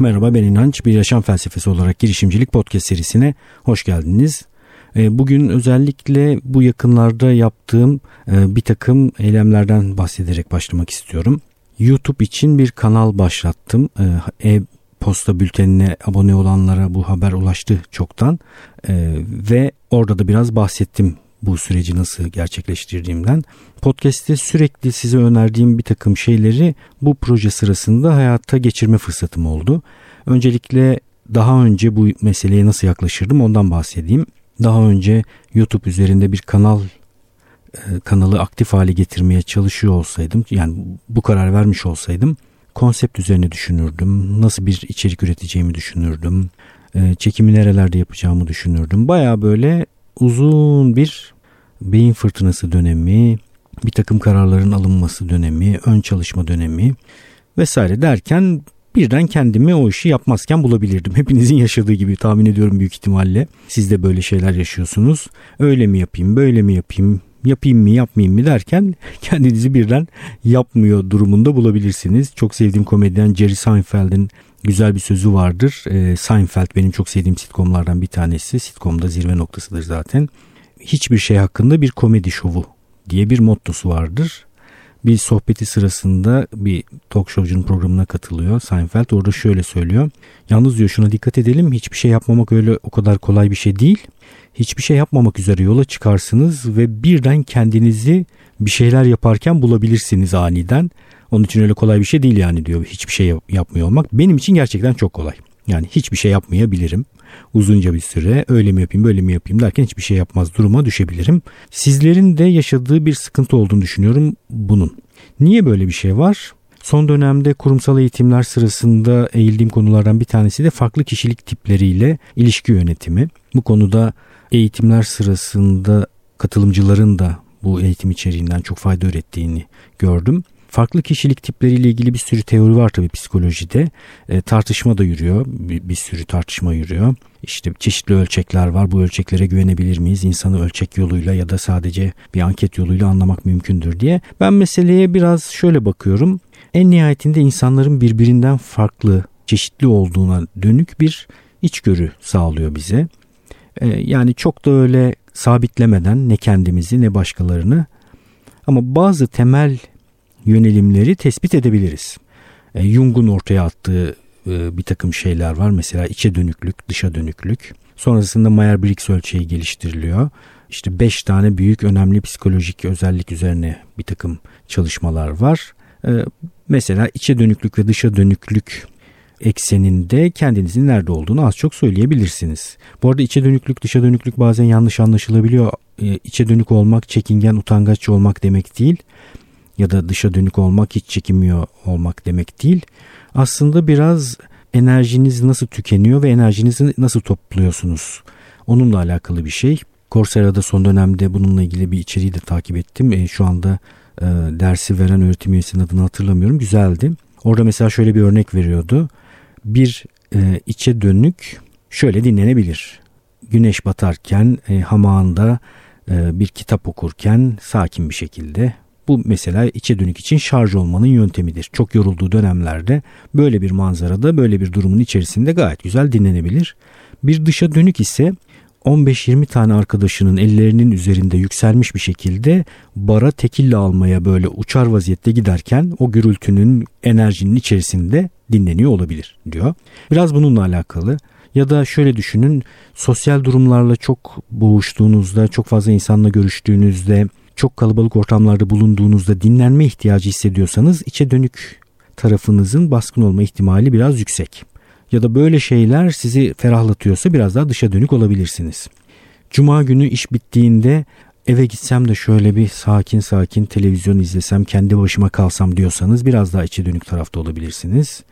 Merhaba ben İnanç. Bir yaşam felsefesi olarak girişimcilik podcast serisine hoş geldiniz. E, bugün özellikle bu yakınlarda yaptığım e, bir takım eylemlerden bahsederek başlamak istiyorum. YouTube için bir kanal başlattım. E, e-posta bültenine abone olanlara bu haber ulaştı çoktan. Ve orada da biraz bahsettim bu süreci nasıl gerçekleştirdiğimden. Podcast'te sürekli size önerdiğim bir takım şeyleri bu proje sırasında hayata geçirme fırsatım oldu. Öncelikle daha önce bu meseleye nasıl yaklaşırdım ondan bahsedeyim. Daha önce YouTube üzerinde bir kanal e, kanalı aktif hale getirmeye çalışıyor olsaydım yani bu karar vermiş olsaydım konsept üzerine düşünürdüm. Nasıl bir içerik üreteceğimi düşünürdüm. E, çekimi nerelerde yapacağımı düşünürdüm. Baya böyle uzun bir beyin fırtınası dönemi, bir takım kararların alınması dönemi, ön çalışma dönemi vesaire derken birden kendimi o işi yapmazken bulabilirdim. Hepinizin yaşadığı gibi tahmin ediyorum büyük ihtimalle. Siz de böyle şeyler yaşıyorsunuz. Öyle mi yapayım, böyle mi yapayım, yapayım mı yapmayayım mı derken kendinizi birden yapmıyor durumunda bulabilirsiniz. Çok sevdiğim komedyen Jerry Seinfeld'in güzel bir sözü vardır. E, Seinfeld benim çok sevdiğim sitcomlardan bir tanesi. Sitcomda zirve noktasıdır zaten. Hiçbir şey hakkında bir komedi şovu diye bir mottosu vardır. Bir sohbeti sırasında bir talk showcunun programına katılıyor Seinfeld. Orada şöyle söylüyor. Yalnız diyor şuna dikkat edelim hiçbir şey yapmamak öyle o kadar kolay bir şey değil. Hiçbir şey yapmamak üzere yola çıkarsınız ve birden kendinizi bir şeyler yaparken bulabilirsiniz aniden. Onun için öyle kolay bir şey değil yani diyor hiçbir şey yapmıyor olmak. Benim için gerçekten çok kolay. Yani hiçbir şey yapmayabilirim. Uzunca bir süre öyle mi yapayım böyle mi yapayım derken hiçbir şey yapmaz duruma düşebilirim. Sizlerin de yaşadığı bir sıkıntı olduğunu düşünüyorum bunun. Niye böyle bir şey var? Son dönemde kurumsal eğitimler sırasında eğildiğim konulardan bir tanesi de farklı kişilik tipleriyle ilişki yönetimi. Bu konuda eğitimler sırasında katılımcıların da bu eğitim içeriğinden çok fayda ürettiğini gördüm. Farklı kişilik tipleriyle ilgili bir sürü teori var tabii psikolojide. E, tartışma da yürüyor. Bir, bir sürü tartışma yürüyor. İşte çeşitli ölçekler var. Bu ölçeklere güvenebilir miyiz? İnsanı ölçek yoluyla ya da sadece bir anket yoluyla anlamak mümkündür diye. Ben meseleye biraz şöyle bakıyorum. En nihayetinde insanların birbirinden farklı, çeşitli olduğuna dönük bir içgörü sağlıyor bize. E, yani çok da öyle sabitlemeden ne kendimizi ne başkalarını ama bazı temel yönelimleri tespit edebiliriz. E, Jung'un ortaya attığı e, bir takım şeyler var. Mesela içe dönüklük, dışa dönüklük. Sonrasında Meyer-Briggs ölçeği geliştiriliyor. İşte beş tane büyük önemli psikolojik özellik üzerine bir takım çalışmalar var. E, mesela içe dönüklük ve dışa dönüklük ekseninde kendinizin nerede olduğunu az çok söyleyebilirsiniz. Bu arada içe dönüklük dışa dönüklük bazen yanlış anlaşılabiliyor. E, içe dönük olmak çekingen utangaç olmak demek değil ya da dışa dönük olmak hiç çekinmiyor olmak demek değil. Aslında biraz enerjiniz nasıl tükeniyor ve enerjinizi nasıl topluyorsunuz? Onunla alakalı bir şey. Coursera'da son dönemde bununla ilgili bir içeriği de takip ettim. E, şu anda e, dersi veren öğretim üyesinin adını hatırlamıyorum. Güzeldi. Orada mesela şöyle bir örnek veriyordu. Bir e, içe dönük şöyle dinlenebilir. Güneş batarken e, hamağında e, bir kitap okurken sakin bir şekilde bu mesela içe dönük için şarj olmanın yöntemidir. Çok yorulduğu dönemlerde böyle bir manzarada böyle bir durumun içerisinde gayet güzel dinlenebilir. Bir dışa dönük ise 15-20 tane arkadaşının ellerinin üzerinde yükselmiş bir şekilde bara tekille almaya böyle uçar vaziyette giderken o gürültünün enerjinin içerisinde dinleniyor olabilir diyor. Biraz bununla alakalı. Ya da şöyle düşünün sosyal durumlarla çok boğuştuğunuzda, çok fazla insanla görüştüğünüzde, çok kalabalık ortamlarda bulunduğunuzda dinlenme ihtiyacı hissediyorsanız içe dönük tarafınızın baskın olma ihtimali biraz yüksek. Ya da böyle şeyler sizi ferahlatıyorsa biraz daha dışa dönük olabilirsiniz. Cuma günü iş bittiğinde eve gitsem de şöyle bir sakin sakin televizyon izlesem kendi başıma kalsam diyorsanız biraz daha içe dönük tarafta olabilirsiniz.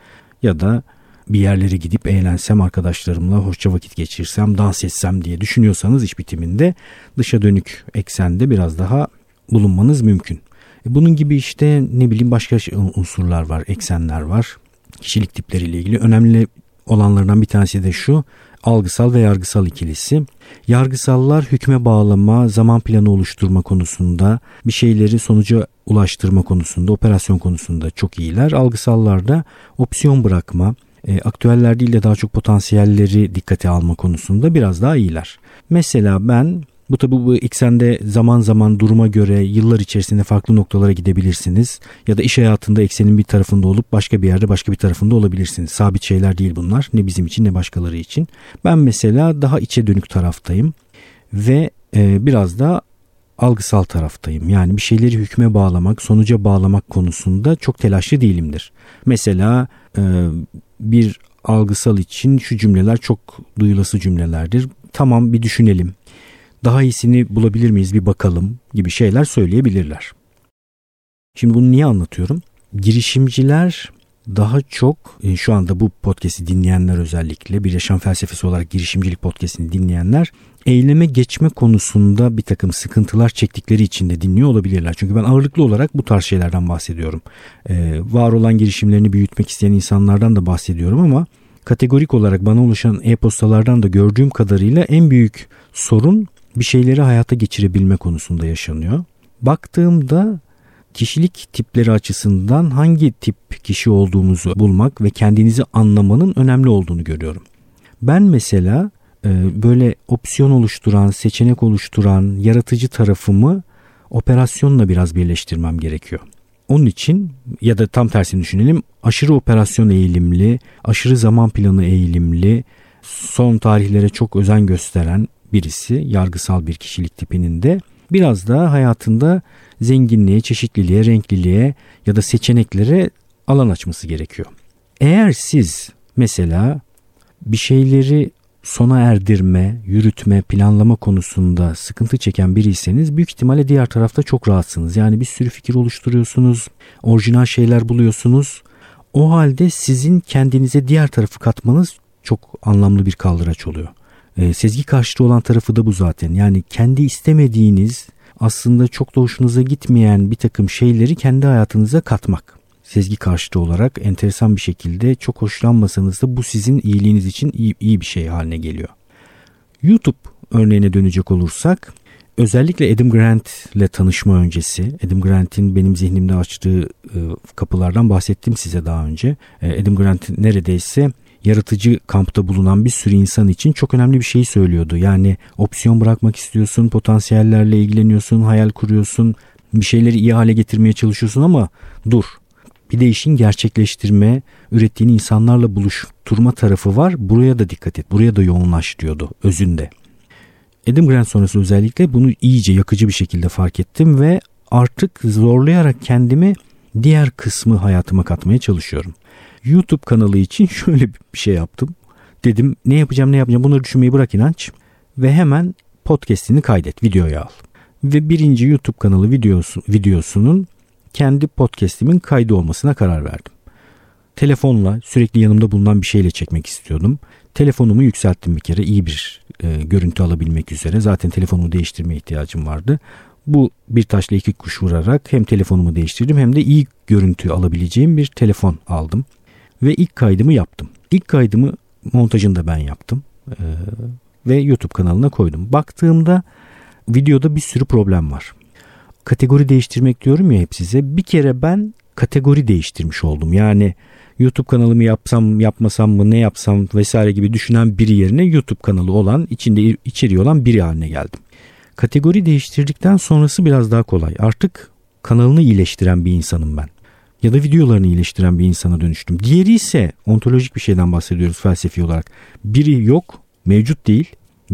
Ya da bir yerlere gidip eğlensem arkadaşlarımla hoşça vakit geçirsem dans etsem diye düşünüyorsanız iş bitiminde dışa dönük eksende biraz daha bulunmanız mümkün. E bunun gibi işte ne bileyim başka şey, unsurlar var, eksenler var. Kişilik tipleriyle ilgili önemli olanlardan bir tanesi de şu algısal ve yargısal ikilisi. Yargısallar hükme bağlama, zaman planı oluşturma konusunda, bir şeyleri sonuca ulaştırma konusunda, operasyon konusunda çok iyiler. Algısallar da opsiyon bırakma, e, aktüeller değil de daha çok potansiyelleri dikkate alma konusunda biraz daha iyiler. Mesela ben bu tabi bu eksende zaman zaman duruma göre yıllar içerisinde farklı noktalara gidebilirsiniz. Ya da iş hayatında eksenin bir tarafında olup başka bir yerde başka bir tarafında olabilirsiniz. Sabit şeyler değil bunlar. Ne bizim için ne başkaları için. Ben mesela daha içe dönük taraftayım. Ve e, biraz da algısal taraftayım. Yani bir şeyleri hükme bağlamak, sonuca bağlamak konusunda çok telaşlı değilimdir. Mesela e, bir algısal için şu cümleler çok duyulası cümlelerdir. Tamam bir düşünelim daha iyisini bulabilir miyiz bir bakalım gibi şeyler söyleyebilirler. Şimdi bunu niye anlatıyorum? Girişimciler daha çok e, şu anda bu podcast'i dinleyenler özellikle bir yaşam felsefesi olarak girişimcilik podcast'ini dinleyenler eyleme geçme konusunda bir takım sıkıntılar çektikleri için de dinliyor olabilirler. Çünkü ben ağırlıklı olarak bu tarz şeylerden bahsediyorum. Ee, var olan girişimlerini büyütmek isteyen insanlardan da bahsediyorum ama kategorik olarak bana ulaşan e-postalardan da gördüğüm kadarıyla en büyük sorun bir şeyleri hayata geçirebilme konusunda yaşanıyor. Baktığımda kişilik tipleri açısından hangi tip kişi olduğumuzu bulmak ve kendinizi anlamanın önemli olduğunu görüyorum. Ben mesela böyle opsiyon oluşturan, seçenek oluşturan, yaratıcı tarafımı operasyonla biraz birleştirmem gerekiyor. Onun için ya da tam tersini düşünelim aşırı operasyon eğilimli, aşırı zaman planı eğilimli, son tarihlere çok özen gösteren birisi yargısal bir kişilik tipinin de biraz daha hayatında zenginliğe, çeşitliliğe, renkliliğe ya da seçeneklere alan açması gerekiyor. Eğer siz mesela bir şeyleri sona erdirme, yürütme, planlama konusunda sıkıntı çeken biriyseniz büyük ihtimalle diğer tarafta çok rahatsınız. Yani bir sürü fikir oluşturuyorsunuz, orijinal şeyler buluyorsunuz. O halde sizin kendinize diğer tarafı katmanız çok anlamlı bir kaldıraç oluyor. E, sezgi karşıtı olan tarafı da bu zaten. Yani kendi istemediğiniz aslında çok da hoşunuza gitmeyen bir takım şeyleri kendi hayatınıza katmak. Sezgi karşıtı olarak enteresan bir şekilde çok hoşlanmasanız da bu sizin iyiliğiniz için iyi, iyi bir şey haline geliyor. YouTube örneğine dönecek olursak özellikle Adam Grant ile tanışma öncesi Adam Grant'in benim zihnimde açtığı e, kapılardan bahsettim size daha önce. E, Adam Grant neredeyse yaratıcı kampta bulunan bir sürü insan için çok önemli bir şey söylüyordu. Yani opsiyon bırakmak istiyorsun, potansiyellerle ilgileniyorsun, hayal kuruyorsun, bir şeyleri iyi hale getirmeye çalışıyorsun ama dur. Bir de işin gerçekleştirme, ürettiğini insanlarla buluşturma tarafı var. Buraya da dikkat et, buraya da yoğunlaş diyordu özünde. Adam Grant sonrası özellikle bunu iyice yakıcı bir şekilde fark ettim ve artık zorlayarak kendimi diğer kısmı hayatıma katmaya çalışıyorum. YouTube kanalı için şöyle bir şey yaptım. Dedim ne yapacağım ne yapacağım bunları düşünmeyi bırak inanç. Ve hemen podcastini kaydet videoya al. Ve birinci YouTube kanalı videosu, videosunun kendi podcastimin kaydı olmasına karar verdim. Telefonla sürekli yanımda bulunan bir şeyle çekmek istiyordum. Telefonumu yükselttim bir kere iyi bir e, görüntü alabilmek üzere. Zaten telefonumu değiştirmeye ihtiyacım vardı. Bu bir taşla iki kuş vurarak hem telefonumu değiştirdim hem de iyi görüntü alabileceğim bir telefon aldım ve ilk kaydımı yaptım. İlk kaydımı montajını da ben yaptım ee, ve YouTube kanalına koydum. Baktığımda videoda bir sürü problem var. Kategori değiştirmek diyorum ya hep size. Bir kere ben kategori değiştirmiş oldum. Yani YouTube kanalımı yapsam yapmasam mı ne yapsam vesaire gibi düşünen biri yerine YouTube kanalı olan içinde içeriği olan biri haline geldim. Kategori değiştirdikten sonrası biraz daha kolay. Artık kanalını iyileştiren bir insanım ben ya da videolarını iyileştiren bir insana dönüştüm. Diğeri ise ontolojik bir şeyden bahsediyoruz felsefi olarak. Biri yok, mevcut değil.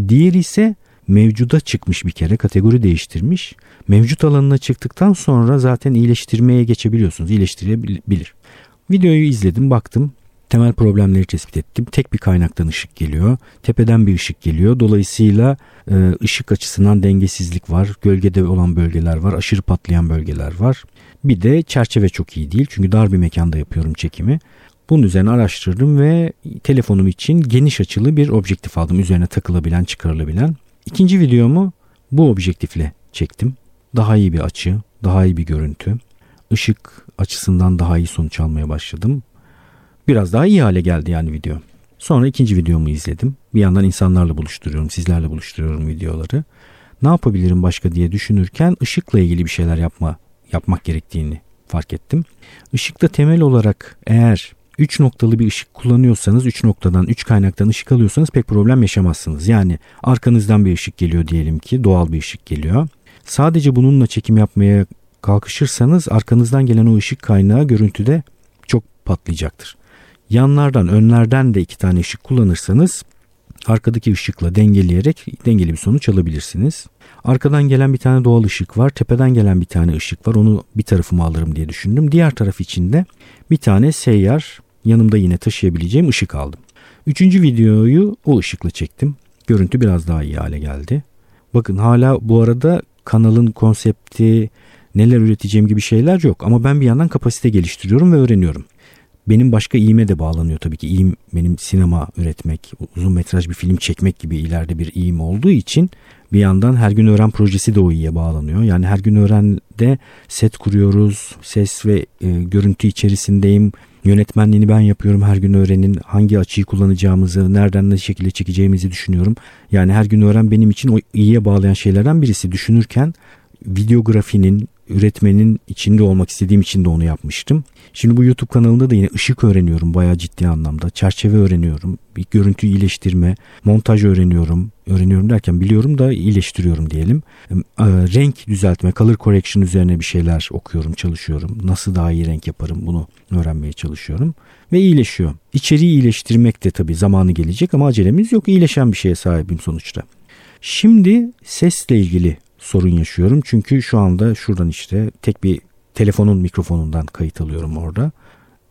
Diğeri ise mevcuda çıkmış bir kere kategori değiştirmiş. Mevcut alanına çıktıktan sonra zaten iyileştirmeye geçebiliyorsunuz. İyileştirebilir. Videoyu izledim baktım temel problemleri tespit ettim. Tek bir kaynaktan ışık geliyor. Tepeden bir ışık geliyor. Dolayısıyla e, ışık açısından dengesizlik var. Gölgede olan bölgeler var. Aşırı patlayan bölgeler var. Bir de çerçeve çok iyi değil. Çünkü dar bir mekanda yapıyorum çekimi. Bunun üzerine araştırdım ve telefonum için geniş açılı bir objektif aldım. Üzerine takılabilen, çıkarılabilen. İkinci videomu bu objektifle çektim. Daha iyi bir açı, daha iyi bir görüntü. Işık açısından daha iyi sonuç almaya başladım. Biraz daha iyi hale geldi yani video. Sonra ikinci videomu izledim. Bir yandan insanlarla buluşturuyorum, sizlerle buluşturuyorum videoları. Ne yapabilirim başka diye düşünürken ışıkla ilgili bir şeyler yapma yapmak gerektiğini fark ettim. Işıkta temel olarak eğer 3 noktalı bir ışık kullanıyorsanız 3 noktadan 3 kaynaktan ışık alıyorsanız pek problem yaşamazsınız. Yani arkanızdan bir ışık geliyor diyelim ki doğal bir ışık geliyor. Sadece bununla çekim yapmaya kalkışırsanız arkanızdan gelen o ışık kaynağı görüntüde çok patlayacaktır. Yanlardan önlerden de iki tane ışık kullanırsanız arkadaki ışıkla dengeleyerek dengeli bir sonuç alabilirsiniz. Arkadan gelen bir tane doğal ışık var. Tepeden gelen bir tane ışık var. Onu bir tarafıma alırım diye düşündüm. Diğer taraf içinde bir tane seyyar yanımda yine taşıyabileceğim ışık aldım. Üçüncü videoyu o ışıkla çektim. Görüntü biraz daha iyi hale geldi. Bakın hala bu arada kanalın konsepti neler üreteceğim gibi şeyler yok. Ama ben bir yandan kapasite geliştiriyorum ve öğreniyorum. Benim başka iyime de bağlanıyor tabii ki. İyim benim sinema üretmek, uzun metraj bir film çekmek gibi ileride bir iyim olduğu için bir yandan her gün öğren projesi de o iyiye bağlanıyor. Yani her gün öğrende set kuruyoruz. Ses ve e, görüntü içerisindeyim. Yönetmenliğini ben yapıyorum. Her gün öğrenin hangi açıyı kullanacağımızı, nereden ne şekilde çekeceğimizi düşünüyorum. Yani her gün öğren benim için o iyiye bağlayan şeylerden birisi. Düşünürken videografinin, üretmenin içinde olmak istediğim için de onu yapmıştım. Şimdi bu YouTube kanalında da yine ışık öğreniyorum bayağı ciddi anlamda. Çerçeve öğreniyorum. Bir görüntü iyileştirme, montaj öğreniyorum. Öğreniyorum derken biliyorum da iyileştiriyorum diyelim. Renk düzeltme, color correction üzerine bir şeyler okuyorum, çalışıyorum. Nasıl daha iyi renk yaparım bunu öğrenmeye çalışıyorum. Ve iyileşiyor. İçeriği iyileştirmek de tabii zamanı gelecek ama acelemiz yok. İyileşen bir şeye sahibim sonuçta. Şimdi sesle ilgili sorun yaşıyorum. Çünkü şu anda şuradan işte tek bir telefonun mikrofonundan kayıt alıyorum orada.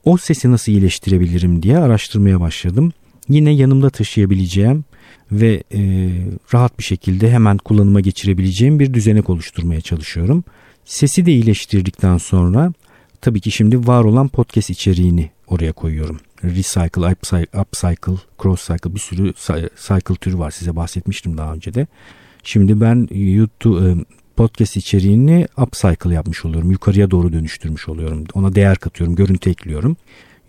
O sesi nasıl iyileştirebilirim diye araştırmaya başladım. Yine yanımda taşıyabileceğim ve e, rahat bir şekilde hemen kullanıma geçirebileceğim bir düzenek oluşturmaya çalışıyorum. Sesi de iyileştirdikten sonra tabii ki şimdi var olan podcast içeriğini oraya koyuyorum. Recycle, upcycle, cross cycle bir sürü cycle türü var size bahsetmiştim daha önce de. Şimdi ben YouTube e, podcast içeriğini upcycle yapmış oluyorum. Yukarıya doğru dönüştürmüş oluyorum. Ona değer katıyorum, görüntü ekliyorum.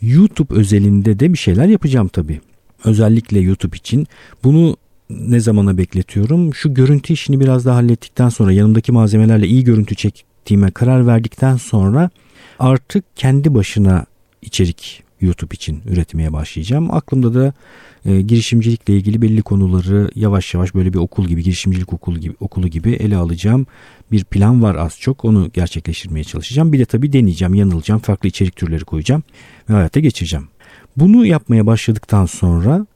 YouTube özelinde de bir şeyler yapacağım tabii. Özellikle YouTube için. Bunu ne zamana bekletiyorum? Şu görüntü işini biraz daha hallettikten sonra yanımdaki malzemelerle iyi görüntü çektiğime karar verdikten sonra artık kendi başına içerik YouTube için üretmeye başlayacağım. Aklımda da e, girişimcilikle ilgili belli konuları yavaş yavaş böyle bir okul gibi girişimcilik okulu gibi okulu gibi ele alacağım. Bir plan var az çok onu gerçekleştirmeye çalışacağım. Bir de tabii deneyeceğim, yanılacağım, farklı içerik türleri koyacağım ve hayata geçireceğim. Bunu yapmaya başladıktan sonra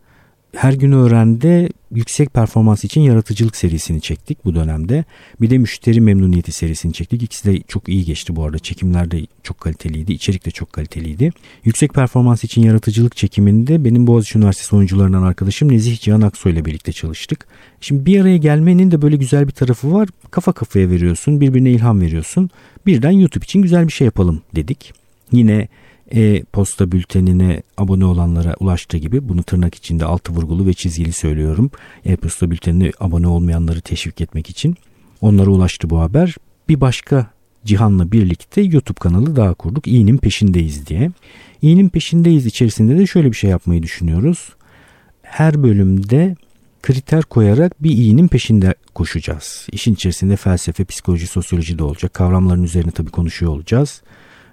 her gün öğrende yüksek performans için yaratıcılık serisini çektik bu dönemde. Bir de müşteri memnuniyeti serisini çektik. İkisi de çok iyi geçti bu arada. Çekimler de çok kaliteliydi. içerik de çok kaliteliydi. Yüksek performans için yaratıcılık çekiminde benim Boğaziçi Üniversitesi oyuncularından arkadaşım Nezih Cihan Aksoy ile birlikte çalıştık. Şimdi bir araya gelmenin de böyle güzel bir tarafı var. Kafa kafaya veriyorsun, birbirine ilham veriyorsun. Birden YouTube için güzel bir şey yapalım dedik. Yine e-posta bültenine abone olanlara ulaştığı gibi bunu tırnak içinde altı vurgulu ve çizgili söylüyorum. E-posta bültenine abone olmayanları teşvik etmek için onlara ulaştı bu haber. Bir başka Cihan'la birlikte YouTube kanalı daha kurduk. İyinin peşindeyiz diye. İyinin peşindeyiz içerisinde de şöyle bir şey yapmayı düşünüyoruz. Her bölümde kriter koyarak bir iyinin peşinde koşacağız. İşin içerisinde felsefe, psikoloji, sosyoloji de olacak. Kavramların üzerine tabii konuşuyor olacağız.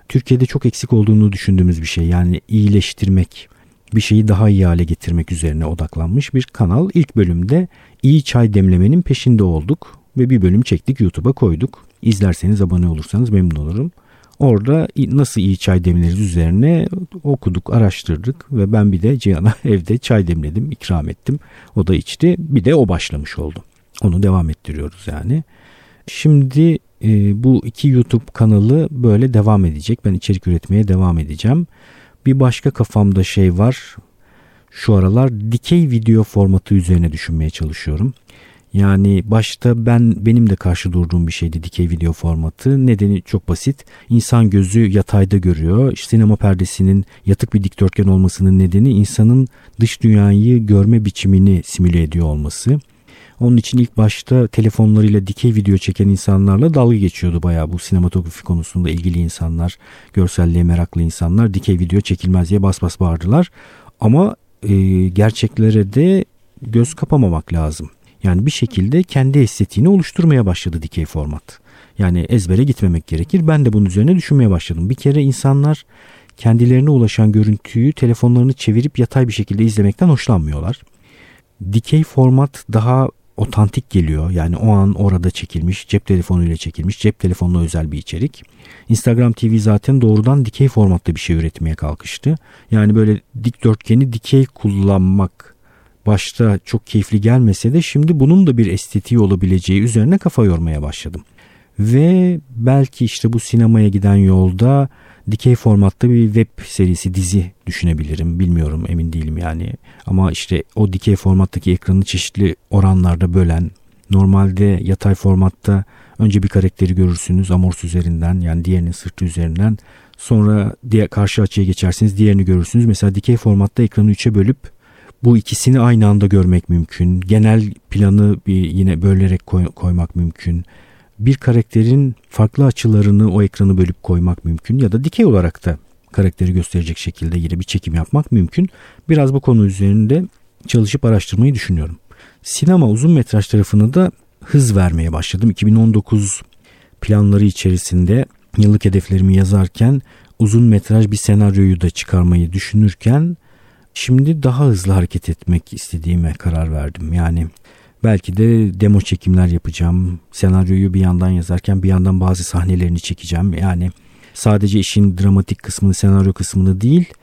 Türkiye'de çok eksik olduğunu düşündüğümüz bir şey. Yani iyileştirmek, bir şeyi daha iyi hale getirmek üzerine odaklanmış bir kanal. İlk bölümde iyi çay demlemenin peşinde olduk ve bir bölüm çektik YouTube'a koyduk. İzlerseniz abone olursanız memnun olurum. Orada nasıl iyi çay demleriz üzerine okuduk, araştırdık ve ben bir de Cihan'a evde çay demledim, ikram ettim. O da içti. Bir de o başlamış oldu. Onu devam ettiriyoruz yani. Şimdi e, bu iki YouTube kanalı böyle devam edecek. Ben içerik üretmeye devam edeceğim. Bir başka kafamda şey var. Şu aralar dikey video formatı üzerine düşünmeye çalışıyorum. Yani başta ben benim de karşı durduğum bir şeydi dikey video formatı. Nedeni çok basit. İnsan gözü yatayda görüyor. Sinema perdesinin yatık bir dikdörtgen olmasının nedeni insanın dış dünyayı görme biçimini simüle ediyor olması. Onun için ilk başta telefonlarıyla dikey video çeken insanlarla dalga geçiyordu bayağı bu sinematografi konusunda ilgili insanlar, görselliğe meraklı insanlar dikey video çekilmez diye bas bas bağırdılar. Ama e, gerçeklere de göz kapamamak lazım. Yani bir şekilde kendi estetiğini oluşturmaya başladı dikey format. Yani ezbere gitmemek gerekir. Ben de bunun üzerine düşünmeye başladım. Bir kere insanlar kendilerine ulaşan görüntüyü telefonlarını çevirip yatay bir şekilde izlemekten hoşlanmıyorlar. Dikey format daha otantik geliyor. Yani o an orada çekilmiş, cep telefonuyla çekilmiş, cep telefonuna özel bir içerik. Instagram TV zaten doğrudan dikey formatta bir şey üretmeye kalkıştı. Yani böyle dikdörtgeni dikey kullanmak başta çok keyifli gelmese de şimdi bunun da bir estetiği olabileceği üzerine kafa yormaya başladım. Ve belki işte bu sinemaya giden yolda dikey formatta bir web serisi dizi düşünebilirim. Bilmiyorum emin değilim yani. Ama işte o dikey formattaki ekranı çeşitli oranlarda bölen normalde yatay formatta önce bir karakteri görürsünüz amors üzerinden yani diğerinin sırtı üzerinden sonra diğer karşı açıya geçersiniz diğerini görürsünüz. Mesela dikey formatta ekranı üçe bölüp bu ikisini aynı anda görmek mümkün. Genel planı bir yine bölerek koy, koymak mümkün bir karakterin farklı açılarını o ekranı bölüp koymak mümkün ya da dikey olarak da karakteri gösterecek şekilde yine bir çekim yapmak mümkün. Biraz bu konu üzerinde çalışıp araştırmayı düşünüyorum. Sinema uzun metraj tarafını da hız vermeye başladım. 2019 planları içerisinde yıllık hedeflerimi yazarken uzun metraj bir senaryoyu da çıkarmayı düşünürken şimdi daha hızlı hareket etmek istediğime karar verdim. Yani Belki de demo çekimler yapacağım. Senaryoyu bir yandan yazarken bir yandan bazı sahnelerini çekeceğim. Yani sadece işin dramatik kısmını, senaryo kısmını değil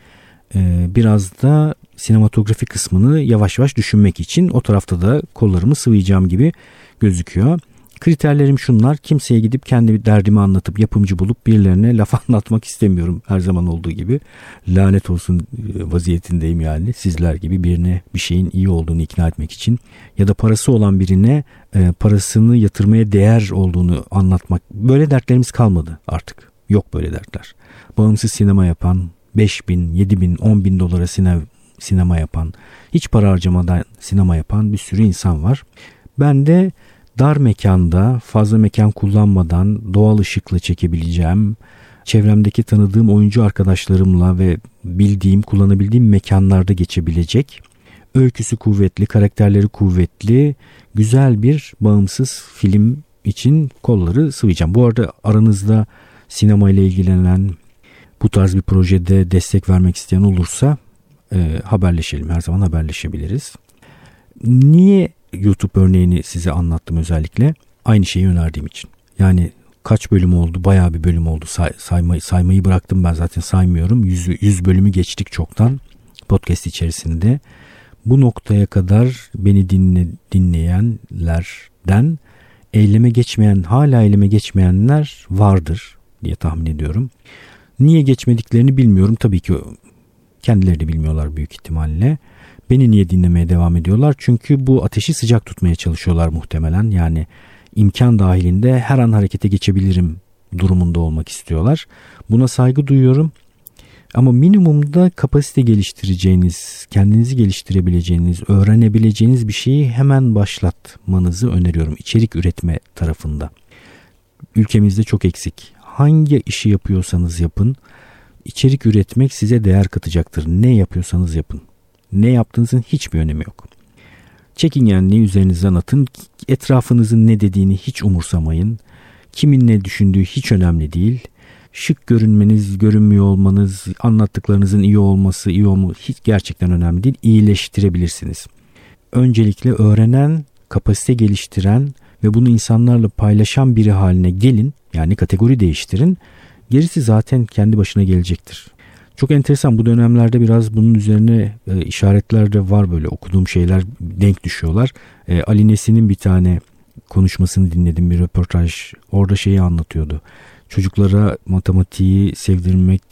e, biraz da sinematografi kısmını yavaş yavaş düşünmek için o tarafta da kollarımı sıvayacağım gibi gözüküyor. Kriterlerim şunlar. Kimseye gidip kendi derdimi anlatıp yapımcı bulup birilerine laf anlatmak istemiyorum her zaman olduğu gibi. Lanet olsun e, vaziyetindeyim yani. Sizler gibi birine bir şeyin iyi olduğunu ikna etmek için ya da parası olan birine e, parasını yatırmaya değer olduğunu anlatmak. Böyle dertlerimiz kalmadı artık. Yok böyle dertler. Bağımsız sinema yapan 5 bin, 7 bin, 10 bin dolara sinema, sinema yapan, hiç para harcamadan sinema yapan bir sürü insan var. Ben de dar mekanda fazla mekan kullanmadan doğal ışıkla çekebileceğim, çevremdeki tanıdığım oyuncu arkadaşlarımla ve bildiğim, kullanabildiğim mekanlarda geçebilecek, öyküsü kuvvetli, karakterleri kuvvetli, güzel bir bağımsız film için kolları sıvayacağım. Bu arada aranızda sinema ile ilgilenen bu tarz bir projede destek vermek isteyen olursa e, haberleşelim. Her zaman haberleşebiliriz. Niye YouTube örneğini size anlattım özellikle. Aynı şeyi önerdiğim için. Yani kaç bölüm oldu? Bayağı bir bölüm oldu. Say, saymayı, saymayı bıraktım ben zaten saymıyorum. 100, 100 bölümü geçtik çoktan podcast içerisinde. Bu noktaya kadar beni dinle, dinleyenlerden eyleme geçmeyen, hala eyleme geçmeyenler vardır diye tahmin ediyorum. Niye geçmediklerini bilmiyorum. Tabii ki kendileri de bilmiyorlar büyük ihtimalle. Beni niye dinlemeye devam ediyorlar? Çünkü bu ateşi sıcak tutmaya çalışıyorlar muhtemelen. Yani imkan dahilinde her an harekete geçebilirim durumunda olmak istiyorlar. Buna saygı duyuyorum. Ama minimumda kapasite geliştireceğiniz, kendinizi geliştirebileceğiniz, öğrenebileceğiniz bir şeyi hemen başlatmanızı öneriyorum. İçerik üretme tarafında. Ülkemizde çok eksik. Hangi işi yapıyorsanız yapın, içerik üretmek size değer katacaktır. Ne yapıyorsanız yapın. Ne yaptığınızın hiçbir önemi yok. Çekingenliği üzerinizden atın. Etrafınızın ne dediğini hiç umursamayın. Kimin ne düşündüğü hiç önemli değil. Şık görünmeniz, görünmüyor olmanız, anlattıklarınızın iyi olması, iyi olması hiç gerçekten önemli değil. İyileştirebilirsiniz. Öncelikle öğrenen, kapasite geliştiren ve bunu insanlarla paylaşan biri haline gelin. Yani kategori değiştirin. Gerisi zaten kendi başına gelecektir. Çok enteresan bu dönemlerde biraz bunun üzerine e, işaretler de var böyle okuduğum şeyler denk düşüyorlar. E, Ali Nesin'in bir tane konuşmasını dinledim bir röportaj. Orada şeyi anlatıyordu. Çocuklara matematiği sevdirmek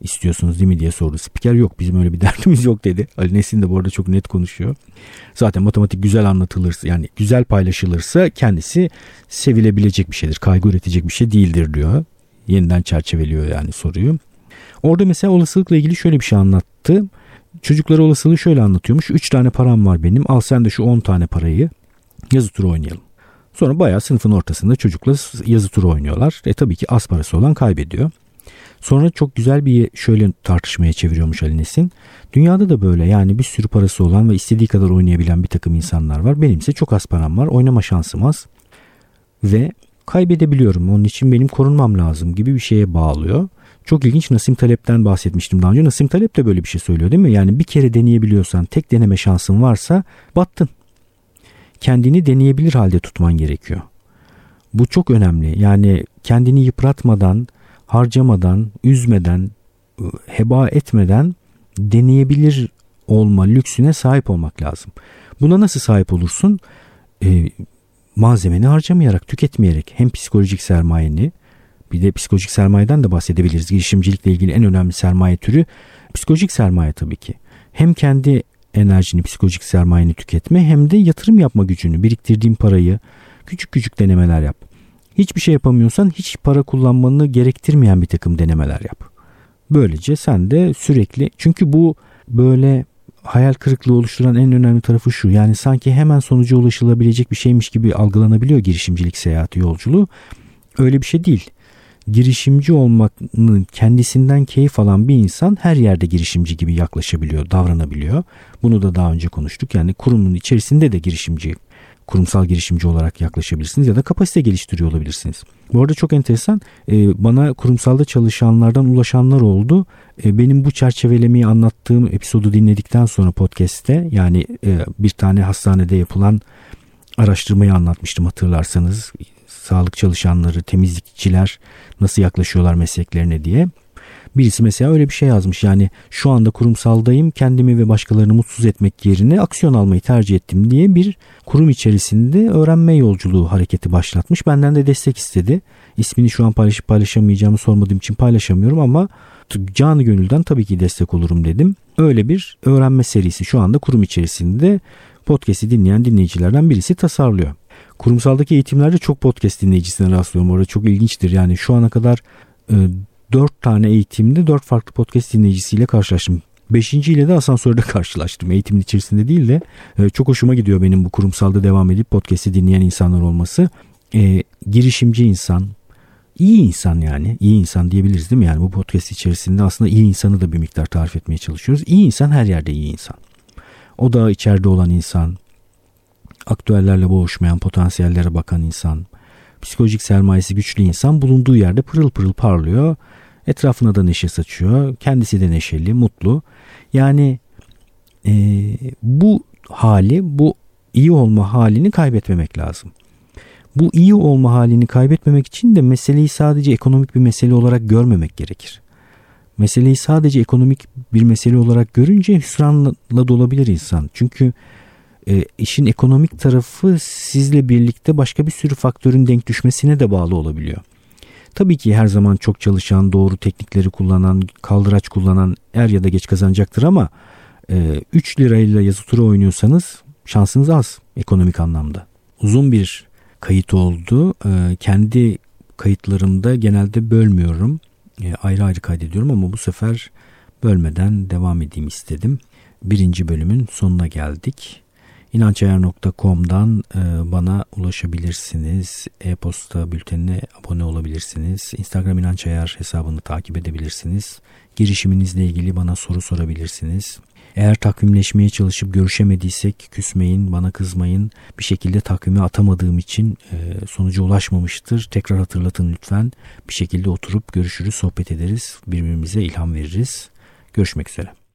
istiyorsunuz değil mi diye sordu. Spiker yok bizim öyle bir derdimiz yok dedi. Ali Nesin de bu arada çok net konuşuyor. Zaten matematik güzel anlatılırsa yani güzel paylaşılırsa kendisi sevilebilecek bir şeydir. Kaygı üretecek bir şey değildir diyor. Yeniden çerçeveliyor yani soruyu. Orada mesela olasılıkla ilgili şöyle bir şey anlattı. Çocuklara olasılığı şöyle anlatıyormuş. 3 tane param var benim. Al sen de şu 10 tane parayı yazı turu oynayalım. Sonra bayağı sınıfın ortasında çocuklar yazı turu oynuyorlar. E tabii ki az parası olan kaybediyor. Sonra çok güzel bir şöyle tartışmaya çeviriyormuş Ali Nesin. Dünyada da böyle yani bir sürü parası olan ve istediği kadar oynayabilen bir takım insanlar var. Benimse çok az param var. Oynama şansım az. Ve kaybedebiliyorum. Onun için benim korunmam lazım gibi bir şeye bağlıyor. Çok ilginç Nasim Talep'ten bahsetmiştim daha önce. Nasim Talep de böyle bir şey söylüyor değil mi? Yani bir kere deneyebiliyorsan, tek deneme şansın varsa battın. Kendini deneyebilir halde tutman gerekiyor. Bu çok önemli. Yani kendini yıpratmadan, harcamadan, üzmeden, heba etmeden deneyebilir olma lüksüne sahip olmak lazım. Buna nasıl sahip olursun? E, malzemeni harcamayarak, tüketmeyerek hem psikolojik sermayeni bir de psikolojik sermayeden de bahsedebiliriz. Girişimcilikle ilgili en önemli sermaye türü psikolojik sermaye tabii ki. Hem kendi enerjini, psikolojik sermayeni tüketme hem de yatırım yapma gücünü, biriktirdiğin parayı küçük küçük denemeler yap. Hiçbir şey yapamıyorsan hiç para kullanmanı gerektirmeyen bir takım denemeler yap. Böylece sen de sürekli çünkü bu böyle hayal kırıklığı oluşturan en önemli tarafı şu. Yani sanki hemen sonuca ulaşılabilecek bir şeymiş gibi algılanabiliyor girişimcilik seyahati yolculuğu. Öyle bir şey değil. Girişimci olmanın kendisinden keyif alan bir insan her yerde girişimci gibi yaklaşabiliyor, davranabiliyor. Bunu da daha önce konuştuk. Yani kurumun içerisinde de girişimci kurumsal girişimci olarak yaklaşabilirsiniz ya da kapasite geliştiriyor olabilirsiniz. Bu arada çok enteresan e, bana kurumsalda çalışanlardan ulaşanlar oldu. E, benim bu çerçevelemeyi anlattığım episodu dinledikten sonra podcast'te yani e, bir tane hastanede yapılan araştırmayı anlatmıştım hatırlarsanız. Sağlık çalışanları, temizlikçiler nasıl yaklaşıyorlar mesleklerine diye. Birisi mesela öyle bir şey yazmış yani şu anda kurumsaldayım kendimi ve başkalarını mutsuz etmek yerine aksiyon almayı tercih ettim diye bir kurum içerisinde öğrenme yolculuğu hareketi başlatmış. Benden de destek istedi. İsmini şu an paylaşıp paylaşamayacağımı sormadığım için paylaşamıyorum ama canı gönülden tabii ki destek olurum dedim. Öyle bir öğrenme serisi şu anda kurum içerisinde podcast'i dinleyen dinleyicilerden birisi tasarlıyor. Kurumsaldaki eğitimlerde çok podcast dinleyicisine rastlıyorum. Orada çok ilginçtir. Yani şu ana kadar e, 4 tane eğitimde 4 farklı podcast dinleyicisiyle karşılaştım. Beşinciyle de asansörde karşılaştım. Eğitimin içerisinde değil de e, çok hoşuma gidiyor benim bu kurumsalda devam edip podcast'i dinleyen insanlar olması. E, girişimci insan, iyi insan yani iyi insan diyebiliriz değil mi? Yani bu podcast içerisinde aslında iyi insanı da bir miktar tarif etmeye çalışıyoruz. İyi insan her yerde iyi insan. O da içeride olan insan, aktüellerle boğuşmayan, potansiyellere bakan insan, psikolojik sermayesi güçlü insan bulunduğu yerde pırıl pırıl parlıyor. Etrafına da neşe saçıyor. Kendisi de neşeli, mutlu. Yani e, bu hali, bu iyi olma halini kaybetmemek lazım. Bu iyi olma halini kaybetmemek için de meseleyi sadece ekonomik bir mesele olarak görmemek gerekir. Meseleyi sadece ekonomik bir mesele olarak görünce hüsranla dolabilir insan. Çünkü e, işin ekonomik tarafı sizle birlikte başka bir sürü faktörün denk düşmesine de bağlı olabiliyor. Tabii ki her zaman çok çalışan, doğru teknikleri kullanan, kaldıraç kullanan er ya da geç kazanacaktır ama e, 3 lirayla yazı tura oynuyorsanız şansınız az ekonomik anlamda. Uzun bir kayıt oldu. E, kendi kayıtlarımda genelde bölmüyorum. E, ayrı ayrı kaydediyorum ama bu sefer bölmeden devam edeyim istedim. Birinci bölümün sonuna geldik. İnançayar.com'dan e, bana ulaşabilirsiniz. E-posta bültenine abone olabilirsiniz. Instagram İnançayar hesabını takip edebilirsiniz. Girişiminizle ilgili bana soru sorabilirsiniz. Eğer takvimleşmeye çalışıp görüşemediysek küsmeyin, bana kızmayın. Bir şekilde takvime atamadığım için e, sonuca ulaşmamıştır. Tekrar hatırlatın lütfen. Bir şekilde oturup görüşürüz, sohbet ederiz. Birbirimize ilham veririz. Görüşmek üzere.